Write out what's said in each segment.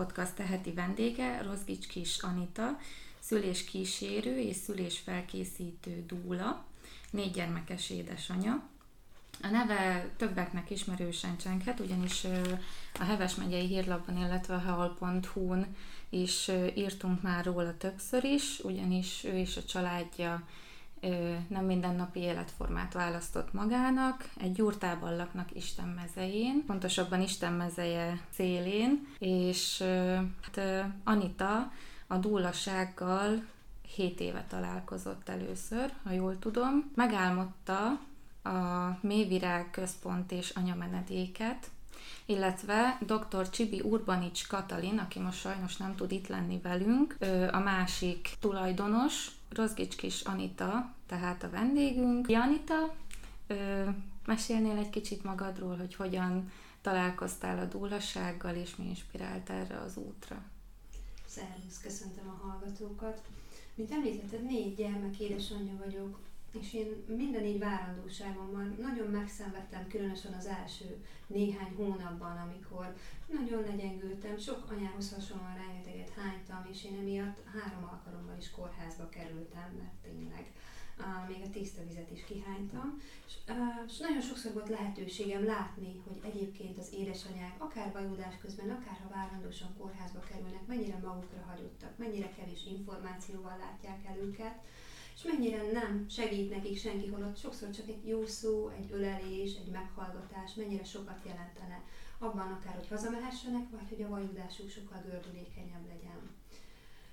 Podcast teheti vendége Rozgics Kis Anita, szülés kísérő és szülés felkészítő dúla, négy gyermekes édesanya. A neve többeknek ismerősen csenghet, ugyanis a Heves megyei hírlapban, illetve a heol.hu-n is írtunk már róla többször is, ugyanis ő és a családja nem mindennapi életformát választott magának, egy gyurtában laknak Isten mezején, pontosabban Isten mezeje szélén, és hát Anita a dúlasággal 7 éve találkozott először, ha jól tudom. Megálmodta a Mévirág Központ és Anyamenedéket, illetve dr. Csibi Urbanics Katalin, aki most sajnos nem tud itt lenni velünk, a másik tulajdonos, Rozgics kis Anita, tehát a vendégünk. Anita, mesélnél egy kicsit magadról, hogy hogyan találkoztál a dúlassággal, és mi inspirált erre az útra? Szervusz, köszöntöm a hallgatókat. Mint említetted, négy gyermek édesanyja vagyok, és én minden így várandóságomban nagyon megszenvedtem, különösen az első néhány hónapban, amikor nagyon legyengültem, sok anyához hasonlóan rengeteget hánytam, és én emiatt három alkalommal is kórházba kerültem, mert tényleg uh, még a tiszta vizet is kihánytam, és, uh, és nagyon sokszor volt lehetőségem látni, hogy egyébként az édesanyák, akár vajudás közben, akár ha várandósan kórházba kerülnek, mennyire magukra hagyottak, mennyire kevés információval látják el őket, és mennyire nem segít nekik senki, holott sokszor csak egy jó szó, egy ölelés, egy meghallgatás, mennyire sokat jelentene abban akár, hogy hazamehessenek, vagy hogy a vajudásuk sokkal gördülékenyebb legyen.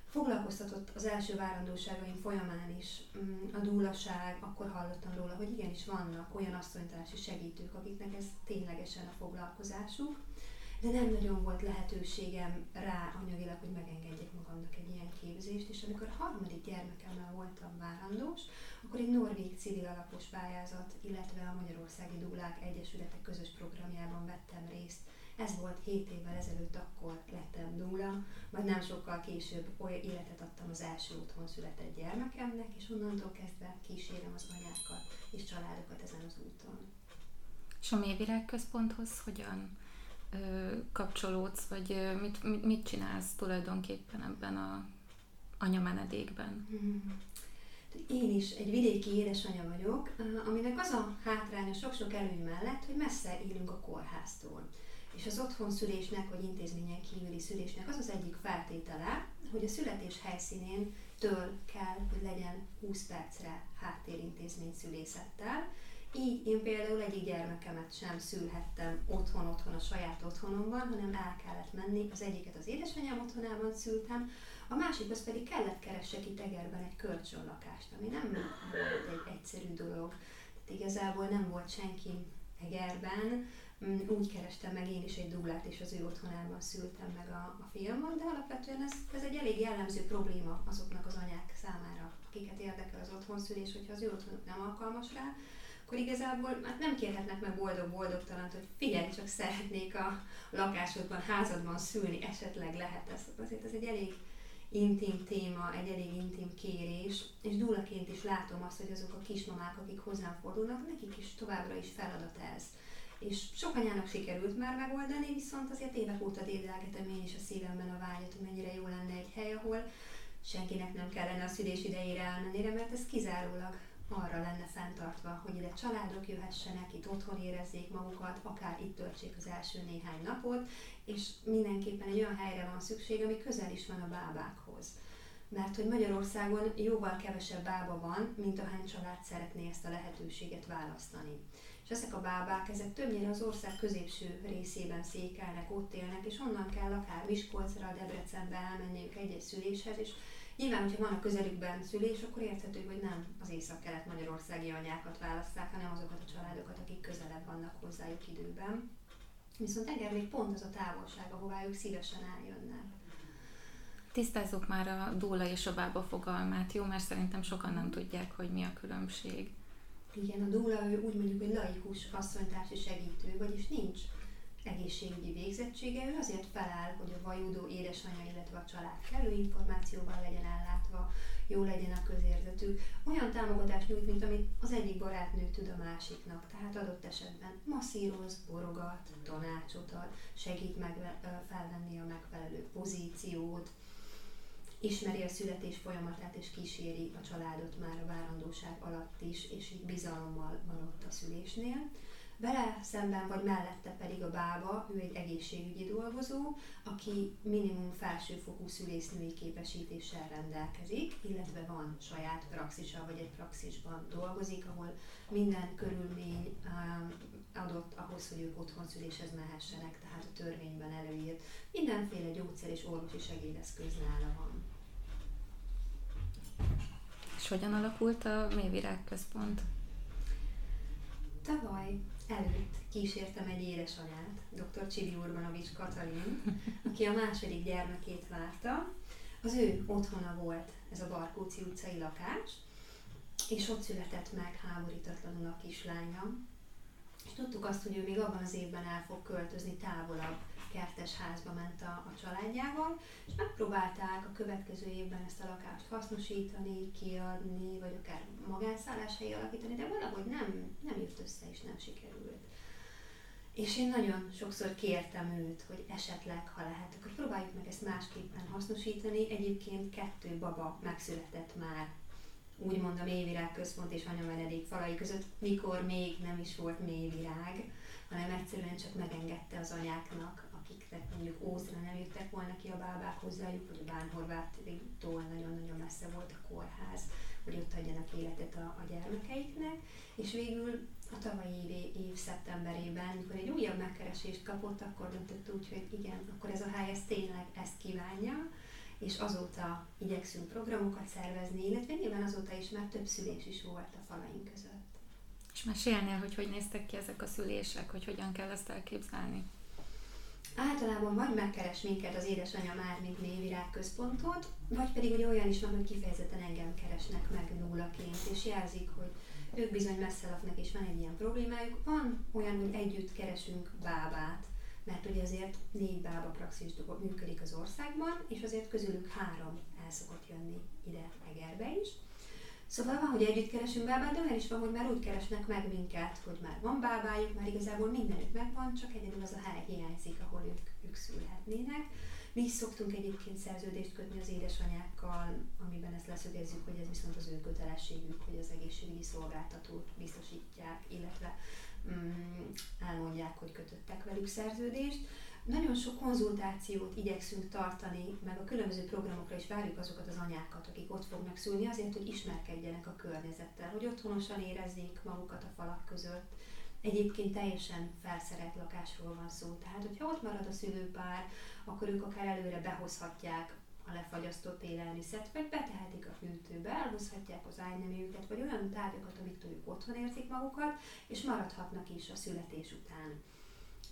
Foglalkoztatott az első várandóságaim folyamán is mm, a dúlaság, akkor hallottam róla, hogy igenis vannak olyan asszonytársi segítők, akiknek ez ténylegesen a foglalkozásuk, de nem nagyon volt lehetőségem rá anyagilag, hogy megengedjek magamnak egy ilyen képzést, és amikor harmadik gyermekemmel voltam várandós, akkor egy norvég civil alapos pályázat, illetve a Magyarországi Dúlák Egyesületek közös programjában vettem részt. Ez volt 7 évvel ezelőtt, akkor lettem dúla, majd nem sokkal később olyan életet adtam az első otthon született gyermekemnek, és onnantól kezdve kísérem az anyákat és családokat ezen az úton. És a Mévirág központhoz hogyan kapcsolódsz, vagy mit, mit, mit csinálsz tulajdonképpen ebben a anyamenedékben? Hmm. Én is egy vidéki édesanyja vagyok, aminek az a hátránya sok-sok előny mellett, hogy messze élünk a kórháztól. És az otthon szülésnek, vagy intézményen kívüli szülésnek az az egyik feltétele, hogy a születés helyszínén től kell, hogy legyen 20 percre háttérintézmény szülészettel, így én például egyik gyermekemet sem szülhettem otthon-otthon a saját otthonomban, hanem el kellett menni. Az egyiket az édesanyám otthonában szültem, a másikhoz pedig kellett keressek itt Egerben egy kölcsönlakást, ami nem volt egy egyszerű dolog. Tehát igazából nem volt senki Egerben, mm, úgy kerestem meg én is egy dublát, és az ő otthonában szültem meg a, a filmot, de alapvetően ez, ez egy elég jellemző probléma azoknak az anyák számára, akiket érdekel az otthonszülés, hogyha az ő otthonuk nem alkalmas rá, akkor igazából hát nem kérhetnek meg boldog-boldogtalant, hogy figyelj, csak szeretnék a lakásodban, házadban szülni, esetleg lehet ez. Azért ez egy elég intim téma, egy elég intim kérés, és dúlaként is látom azt, hogy azok a kismamák, akik hozzám fordulnak, nekik is továbbra is feladat ez. És sok anyának sikerült már megoldani, viszont azért évek óta dédelgetem én is a szívemben a vágyat, hogy mennyire jó lenne egy hely, ahol senkinek nem kellene a szülés idejére elmenni, mert ez kizárólag arra lenne fenntartva, hogy ide családok jöhessenek, itt otthon érezzék magukat, akár itt töltsék az első néhány napot, és mindenképpen egy olyan helyre van szükség, ami közel is van a bábákhoz. Mert hogy Magyarországon jóval kevesebb bába van, mint ahány család szeretné ezt a lehetőséget választani. És ezek a bábák, ezek többnyire az ország középső részében székelnek, ott élnek, és onnan kell akár Miskolcra, Debrecenbe elmenniük egy-egy szüléshez, és Nyilván, hogyha van a közelükben szülés, akkor érthető, hogy nem az észak-kelet magyarországi anyákat választák, hanem azokat a családokat, akik közelebb vannak hozzájuk időben. Viszont engem még pont az a távolság, ahová ők szívesen eljönnek. Tisztázzuk már a dóla és a bába fogalmát, jó? Mert szerintem sokan nem tudják, hogy mi a különbség. Igen, a dóla ő úgy mondjuk, hogy laikus asszonytársi segítő, vagyis nincs egészségügyi végzettsége, ő azért feláll, hogy a vajúdó édesanyja, illetve a család kellő információval legyen ellátva, jó legyen a közérzetük. Olyan támogatást nyújt, mint amit az egyik barátnő tud a másiknak. Tehát adott esetben masszíroz, borogat, tanácsot ad, segít meg felvenni a megfelelő pozíciót, ismeri a születés folyamatát és kíséri a családot már a várandóság alatt is, és így bizalommal van ott a szülésnél. Vele szemben vagy mellette pedig a bába, ő egy egészségügyi dolgozó, aki minimum felsőfokú szülésznői képesítéssel rendelkezik, illetve van saját praxisa, vagy egy praxisban dolgozik, ahol minden körülmény um, adott ahhoz, hogy ők otthon szüléshez mehessenek, tehát a törvényben előírt mindenféle gyógyszer és orvosi segédeszköz nála van. És hogyan alakult a Mévirág Központ? Tavaly előtt kísértem egy édesanyát, dr. Csibi Urbanovics Katalin, aki a második gyermekét várta. Az ő otthona volt ez a Barkóci utcai lakás, és ott született meg háborítatlanul a kislánya. Tudtuk azt, hogy ő még abban az évben el fog költözni távolabb kertes házba ment a, a családjával, és megpróbálták a következő évben ezt a lakást hasznosítani, kiadni, vagy akár magánszálláshelyi alakítani, de valahogy nem, nem jött össze és nem sikerült. És én nagyon sokszor kértem őt, hogy esetleg, ha lehet, akkor próbáljuk meg ezt másképpen hasznosítani. Egyébként kettő baba megszületett már úgymond a mélyvirág központ és anyamenedék falai között, mikor még nem is volt mélyvirág, hanem egyszerűen csak megengedte az anyáknak akiknek mondjuk Ózra nem jöttek volna ki a bábák hozzájuk, vagy a Bánhorváttól nagyon-nagyon messze volt a kórház, hogy ott adjanak életet a, a gyermekeiknek, és végül a tavalyi év, év szeptemberében, amikor egy újabb megkeresést kapott, akkor döntött úgy, hogy igen, akkor ez a hely ez tényleg ezt kívánja, és azóta igyekszünk programokat szervezni, illetve nyilván azóta is már több szülés is volt a falaink között. És mesélnél, hogy hogy néztek ki ezek a szülések, hogy hogyan kell ezt elképzelni? Általában vagy megkeres minket az édesanyja már, mint mélyvirág központot, vagy pedig ugye olyan is van, hogy kifejezetten engem keresnek meg nullaként, és jelzik, hogy ők bizony messze laknak, és van egy ilyen problémájuk. Van olyan, hogy együtt keresünk bábát, mert ugye azért négy bába praxis működik az országban, és azért közülük három el szokott jönni ide Egerbe is. Szóval van, hogy együtt keresünk bábát, de olyan is van, hogy már úgy keresnek meg minket, hogy már van bábájuk, már igazából mindenük megvan, csak egyedül az a hely hiányzik, ahol ők, ők szülhetnének. Mi is szoktunk egyébként szerződést kötni az édesanyákkal, amiben ezt leszögezzük, hogy ez viszont az ő kötelességük, hogy az egészségügyi szolgáltatót biztosítják, illetve elmondják, hogy kötöttek velük szerződést. Nagyon sok konzultációt igyekszünk tartani, meg a különböző programokra is várjuk azokat az anyákat, akik ott fognak szülni, azért, hogy ismerkedjenek a környezettel, hogy otthonosan érezzék magukat a falak között. Egyébként teljesen felszerelt lakásról van szó, tehát hogyha ott marad a szülőpár, akkor ők akár előre behozhatják a lefagyasztott élelmiszert, betehetik a hűtőbe, elhozhatják az ágyneműket, vagy olyan tárgyakat, amiktől ők otthon érzik magukat, és maradhatnak is a születés után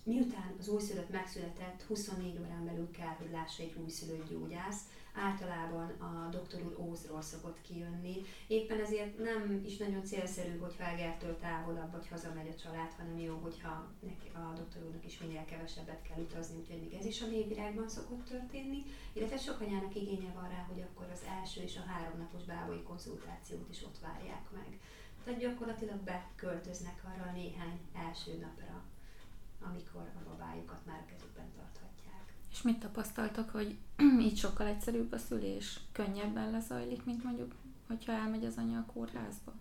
miután az újszülött megszületett, 24 órán belül kell, hogy lássa egy újszülött gyógyász. Általában a doktor úr Ózról szokott kijönni. Éppen ezért nem is nagyon célszerű, hogy Felgertől távolabb vagy hazamegy a család, hanem jó, hogyha neki, a doktor úrnak is minél kevesebbet kell utazni, úgyhogy még ez is a mélyvirágban szokott történni. Illetve sok anyának igénye van rá, hogy akkor az első és a háromnapos bábai konzultációt is ott várják meg. Tehát gyakorlatilag beköltöznek arra a néhány első napra amikor a babájukat már kezükben tarthatják. És mit tapasztaltak, hogy így sokkal egyszerűbb a szülés? Könnyebben lezajlik, mint mondjuk, hogyha elmegy az anya a kórházba?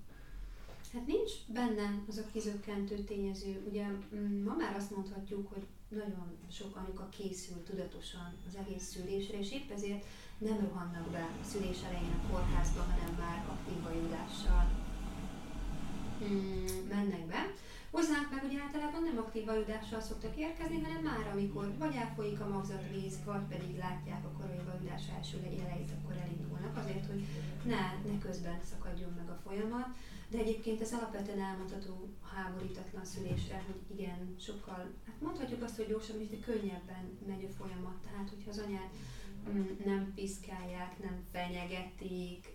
Hát nincs benne az a kizökkentő tényező. Ugye mm, ma már azt mondhatjuk, hogy nagyon sok anyuka készül tudatosan az egész szülésre, és épp ezért nem rohannak be a szülés elején a kórházba, hanem már aktív vajudással mm, mennek be. Hozzánk meg ugye általában nem aktív vajudással szoktak érkezni, hanem már amikor vagy elfolyik a magzatvíz, vagy pedig látják a korai vajudás első jeleit, akkor elindulnak azért, hogy ne, ne közben szakadjon meg a folyamat. De egyébként ez alapvetően elmondható háborítatlan szülésre, hogy igen, sokkal, hát mondhatjuk azt, hogy gyorsan is, de könnyebben megy a folyamat. Tehát, hogyha az anyát mm, nem piszkálják, nem fenyegetik,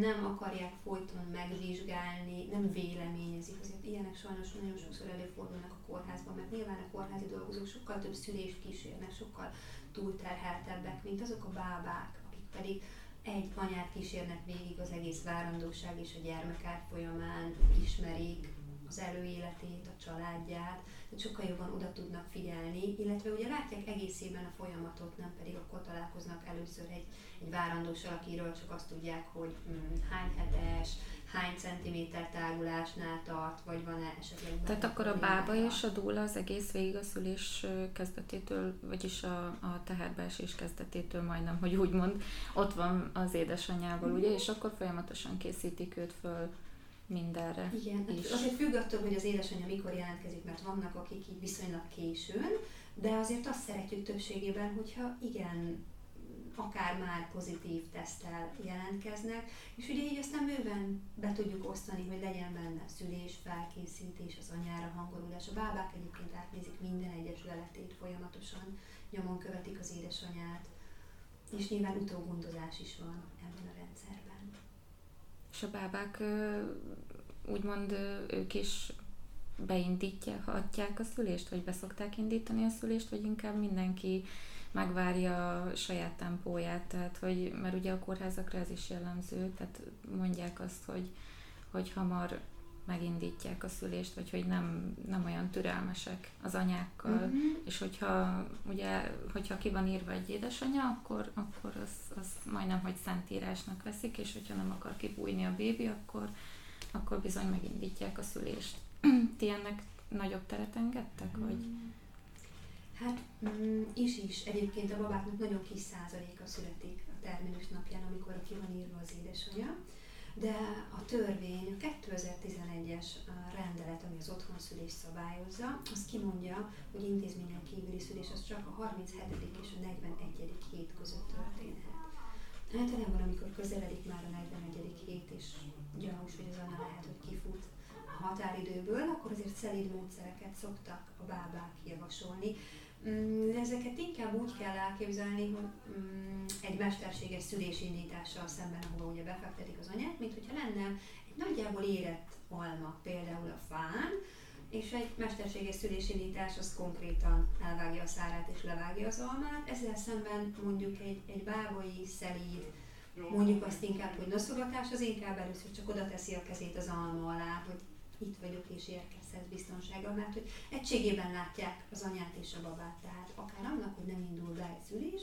nem akarják folyton megvizsgálni, nem véleményezik. Azért ilyenek sajnos nagyon sokszor előfordulnak a kórházban, mert nyilván a kórházi dolgozók sokkal több szülést kísérnek, sokkal túlterheltebbek, mint azok a bábák, akik pedig egy anyát kísérnek végig az egész várandóság és a gyermek folyamán, ismerik az előéletét, a családját, tehát sokkal jobban oda tudnak figyelni, illetve ugye látják egészében a folyamatot, nem pedig akkor találkoznak először egy, egy várandós akiről csak azt tudják, hogy mm, hány hetes, hány centiméter tárulásnál tart, vagy van-e esetleg... Tehát akkor a bába és a dúla az egész végig a szülés kezdetétől, vagyis a, a teherbeesés kezdetétől majdnem, hogy úgy mond, ott van az édesanyával, ugye, és akkor folyamatosan készítik őt föl mindenre Igen, is. azért függ attól, hogy az édesanyja mikor jelentkezik, mert vannak, akik így viszonylag későn, de azért azt szeretjük többségében, hogyha igen, akár már pozitív tesztel jelentkeznek, és ugye így aztán bőven be tudjuk osztani, hogy legyen benne szülés, felkészítés, az anyára hangolódás. A bábák egyébként átnézik minden egyes leletét folyamatosan, nyomon követik az édesanyát, és nyilván utógondozás is van ebben a rendszerben. És a bábák úgymond ők is beindítják a szülést, vagy beszokták indítani a szülést, vagy inkább mindenki megvárja a saját tempóját, tehát hogy, mert ugye a kórházakra ez is jellemző, tehát mondják azt, hogy, hogy hamar megindítják a szülést, vagy hogy nem, nem olyan türelmesek az anyákkal, uh-huh. és hogyha ugye, hogyha ki van írva egy édesanyja, akkor, akkor az, az majdnem, hogy szentírásnak veszik, és hogyha nem akar kibújni a bébi, akkor, akkor bizony megindítják a szülést. Ti ennek nagyobb teret engedtek, uh-huh. vagy? Hát mm, is is. Egyébként a babáknak nagyon kis százaléka születik a terminus napján, amikor ki van írva az édesanyja. De a törvény, a 2011-es rendelet, ami az otthonszülés szabályozza, az kimondja, hogy intézményen kívüli szülés az csak a 37. és a 41. hét között történhet. Általában, amikor közeledik már a 41. hét, és gyanús, hogy az anya lehet, hogy kifut a határidőből, akkor azért szelíd módszereket szoktak a bábák javasolni. Mm, ezeket inkább úgy kell elképzelni, hogy mm, egy mesterséges szülésindítással szemben, ahova ugye befektetik az anyát, mint hogyha lenne egy nagyjából érett alma például a fán, és egy mesterséges szülésindítás az konkrétan elvágja a szárát és levágja az almát, ezzel szemben mondjuk egy, egy bábai, szelíd, mondjuk azt inkább, hogy noszogatás, az inkább először csak oda teszi a kezét az alma alá, hogy itt vagyok és érkezhet biztonsággal, mert hogy egységében látják az anyát és a babát, tehát akár annak, hogy nem indul be egy szülés,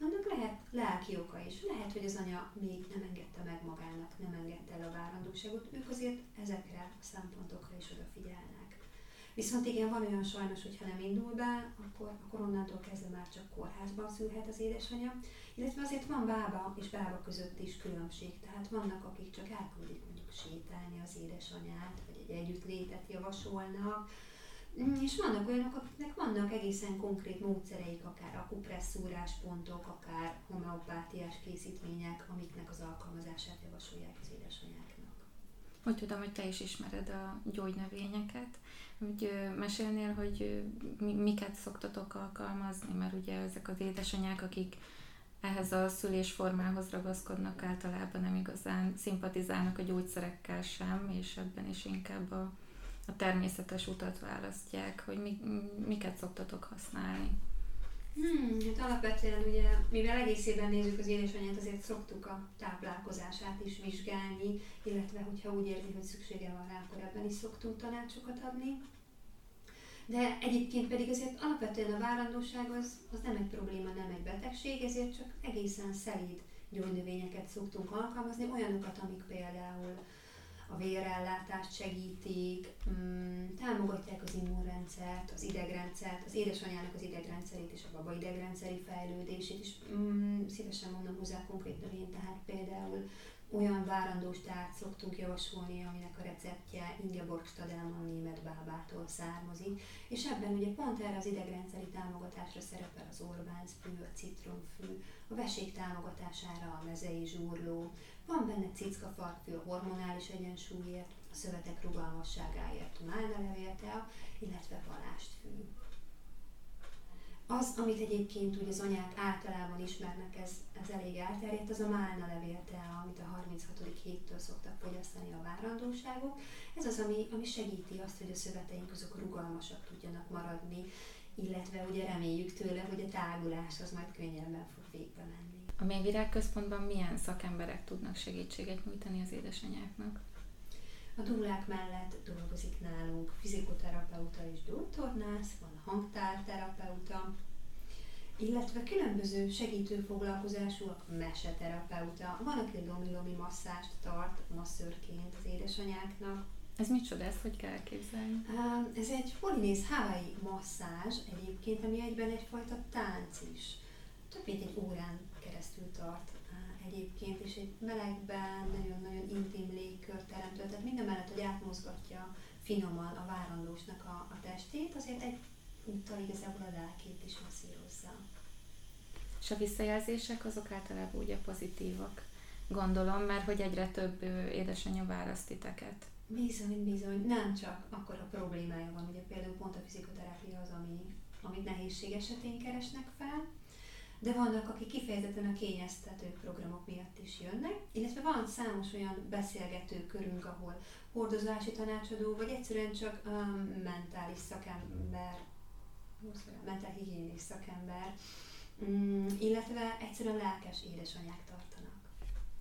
annak lehet lelki oka is. Lehet, hogy az anya még nem engedte meg magának, nem engedte el a várandóságot, ők azért ezekre a szempontokra is odafigyelnek. Viszont igen, van olyan sajnos, hogy ha nem indul be, akkor, akkor onnantól kezdve már csak kórházban szülhet az édesanyja. Illetve azért van bába és bába között is különbség. Tehát vannak, akik csak elküldik mondjuk sétálni az édesanyát, vagy egy együttlétet javasolnak. Mm, és vannak olyanok, akiknek vannak egészen konkrét módszereik, akár akupresszúrás pontok, akár homeopátiás készítmények, amiknek az alkalmazását javasolják az édesanyáknak. Hogy tudom, hogy te is ismered a gyógynövényeket, hogy mesélnél, hogy miket szoktatok alkalmazni, mert ugye ezek az édesanyák, akik ehhez a szülésformához ragaszkodnak, általában nem igazán szimpatizálnak a gyógyszerekkel sem, és ebben is inkább a, a természetes utat választják, hogy mi, miket szoktatok használni. Hmm, hát alapvetően ugye, mivel egészében nézzük az édesanyját, azért szoktuk a táplálkozását is vizsgálni, illetve hogyha úgy érzi, hogy szüksége van rá, akkor ebben is szoktunk tanácsokat adni. De egyébként pedig azért alapvetően a várandóság az, az nem egy probléma, nem egy betegség, ezért csak egészen szelíd gyógynövényeket szoktunk alkalmazni, olyanokat, amik például a vérellátást segítik, mm, támogatják az immunrendszert, az idegrendszert, az édesanyának az idegrendszerét és a baba idegrendszeri fejlődését is. Mm, szívesen mondom hozzá konkrét növény, tehát például olyan várandós tárgy szoktunk javasolni, aminek a receptje Ingeborg Stadelman német bábától származik, és ebben ugye pont erre az idegrendszeri támogatásra szerepel az Orbánzfű, a citromfű, a vesék támogatására a mezei zsúrló, van benne cickafarkfű a hormonális egyensúlyért, a szövetek rugalmasságáért, a málnalevértea, illetve palástfű. Az, amit egyébként úgy az anyák általában ismernek, ez, ez elég elterjedt, az a málna levélte, amit a 36. héttől szoktak fogyasztani a várandóságok. Ez az, ami, ami segíti azt, hogy a szöveteink azok rugalmasak tudjanak maradni, illetve ugye reméljük tőle, hogy a tágulás az majd könnyebben fog végbe menni. A mély virágközpontban milyen szakemberek tudnak segítséget nyújtani az édesanyáknak? A dúlák mellett dolgozik nálunk fizikoterapeuta és gyógytornász, van hangtárterapeuta, illetve különböző segítő foglalkozásúak, meseterapeuta, van, aki lomi-lomi masszást tart masszörként az édesanyáknak. Ez micsoda, ezt hogy kell elképzelni? Ez egy polinéz Hawaii masszázs egyébként, ami egyben egyfajta tánc is. Több mint egy órán keresztül tart egyébként, és egy melegben nagyon-nagyon intim légkör teremtő, tehát minden mellett, hogy átmozgatja finoman a várandósnak a, a testét, azért egy úttal igazából a lelkét is masszírozza. És a visszajelzések azok általában ugye pozitívak, gondolom, mert hogy egyre több édesanyja választ titeket. Bizony, bizony. Nem csak akkor a problémája van, ugye például pont a fizikoterápia az, ami, amit nehézség esetén keresnek fel, de vannak, akik kifejezetten a kényeztető programok miatt is jönnek, illetve van számos olyan beszélgető körünk, ahol hordozási tanácsadó, vagy egyszerűen csak um, mentális szakember, mentálhigiénis szakember, um, illetve egyszerűen lelkes édesanyák tartanak.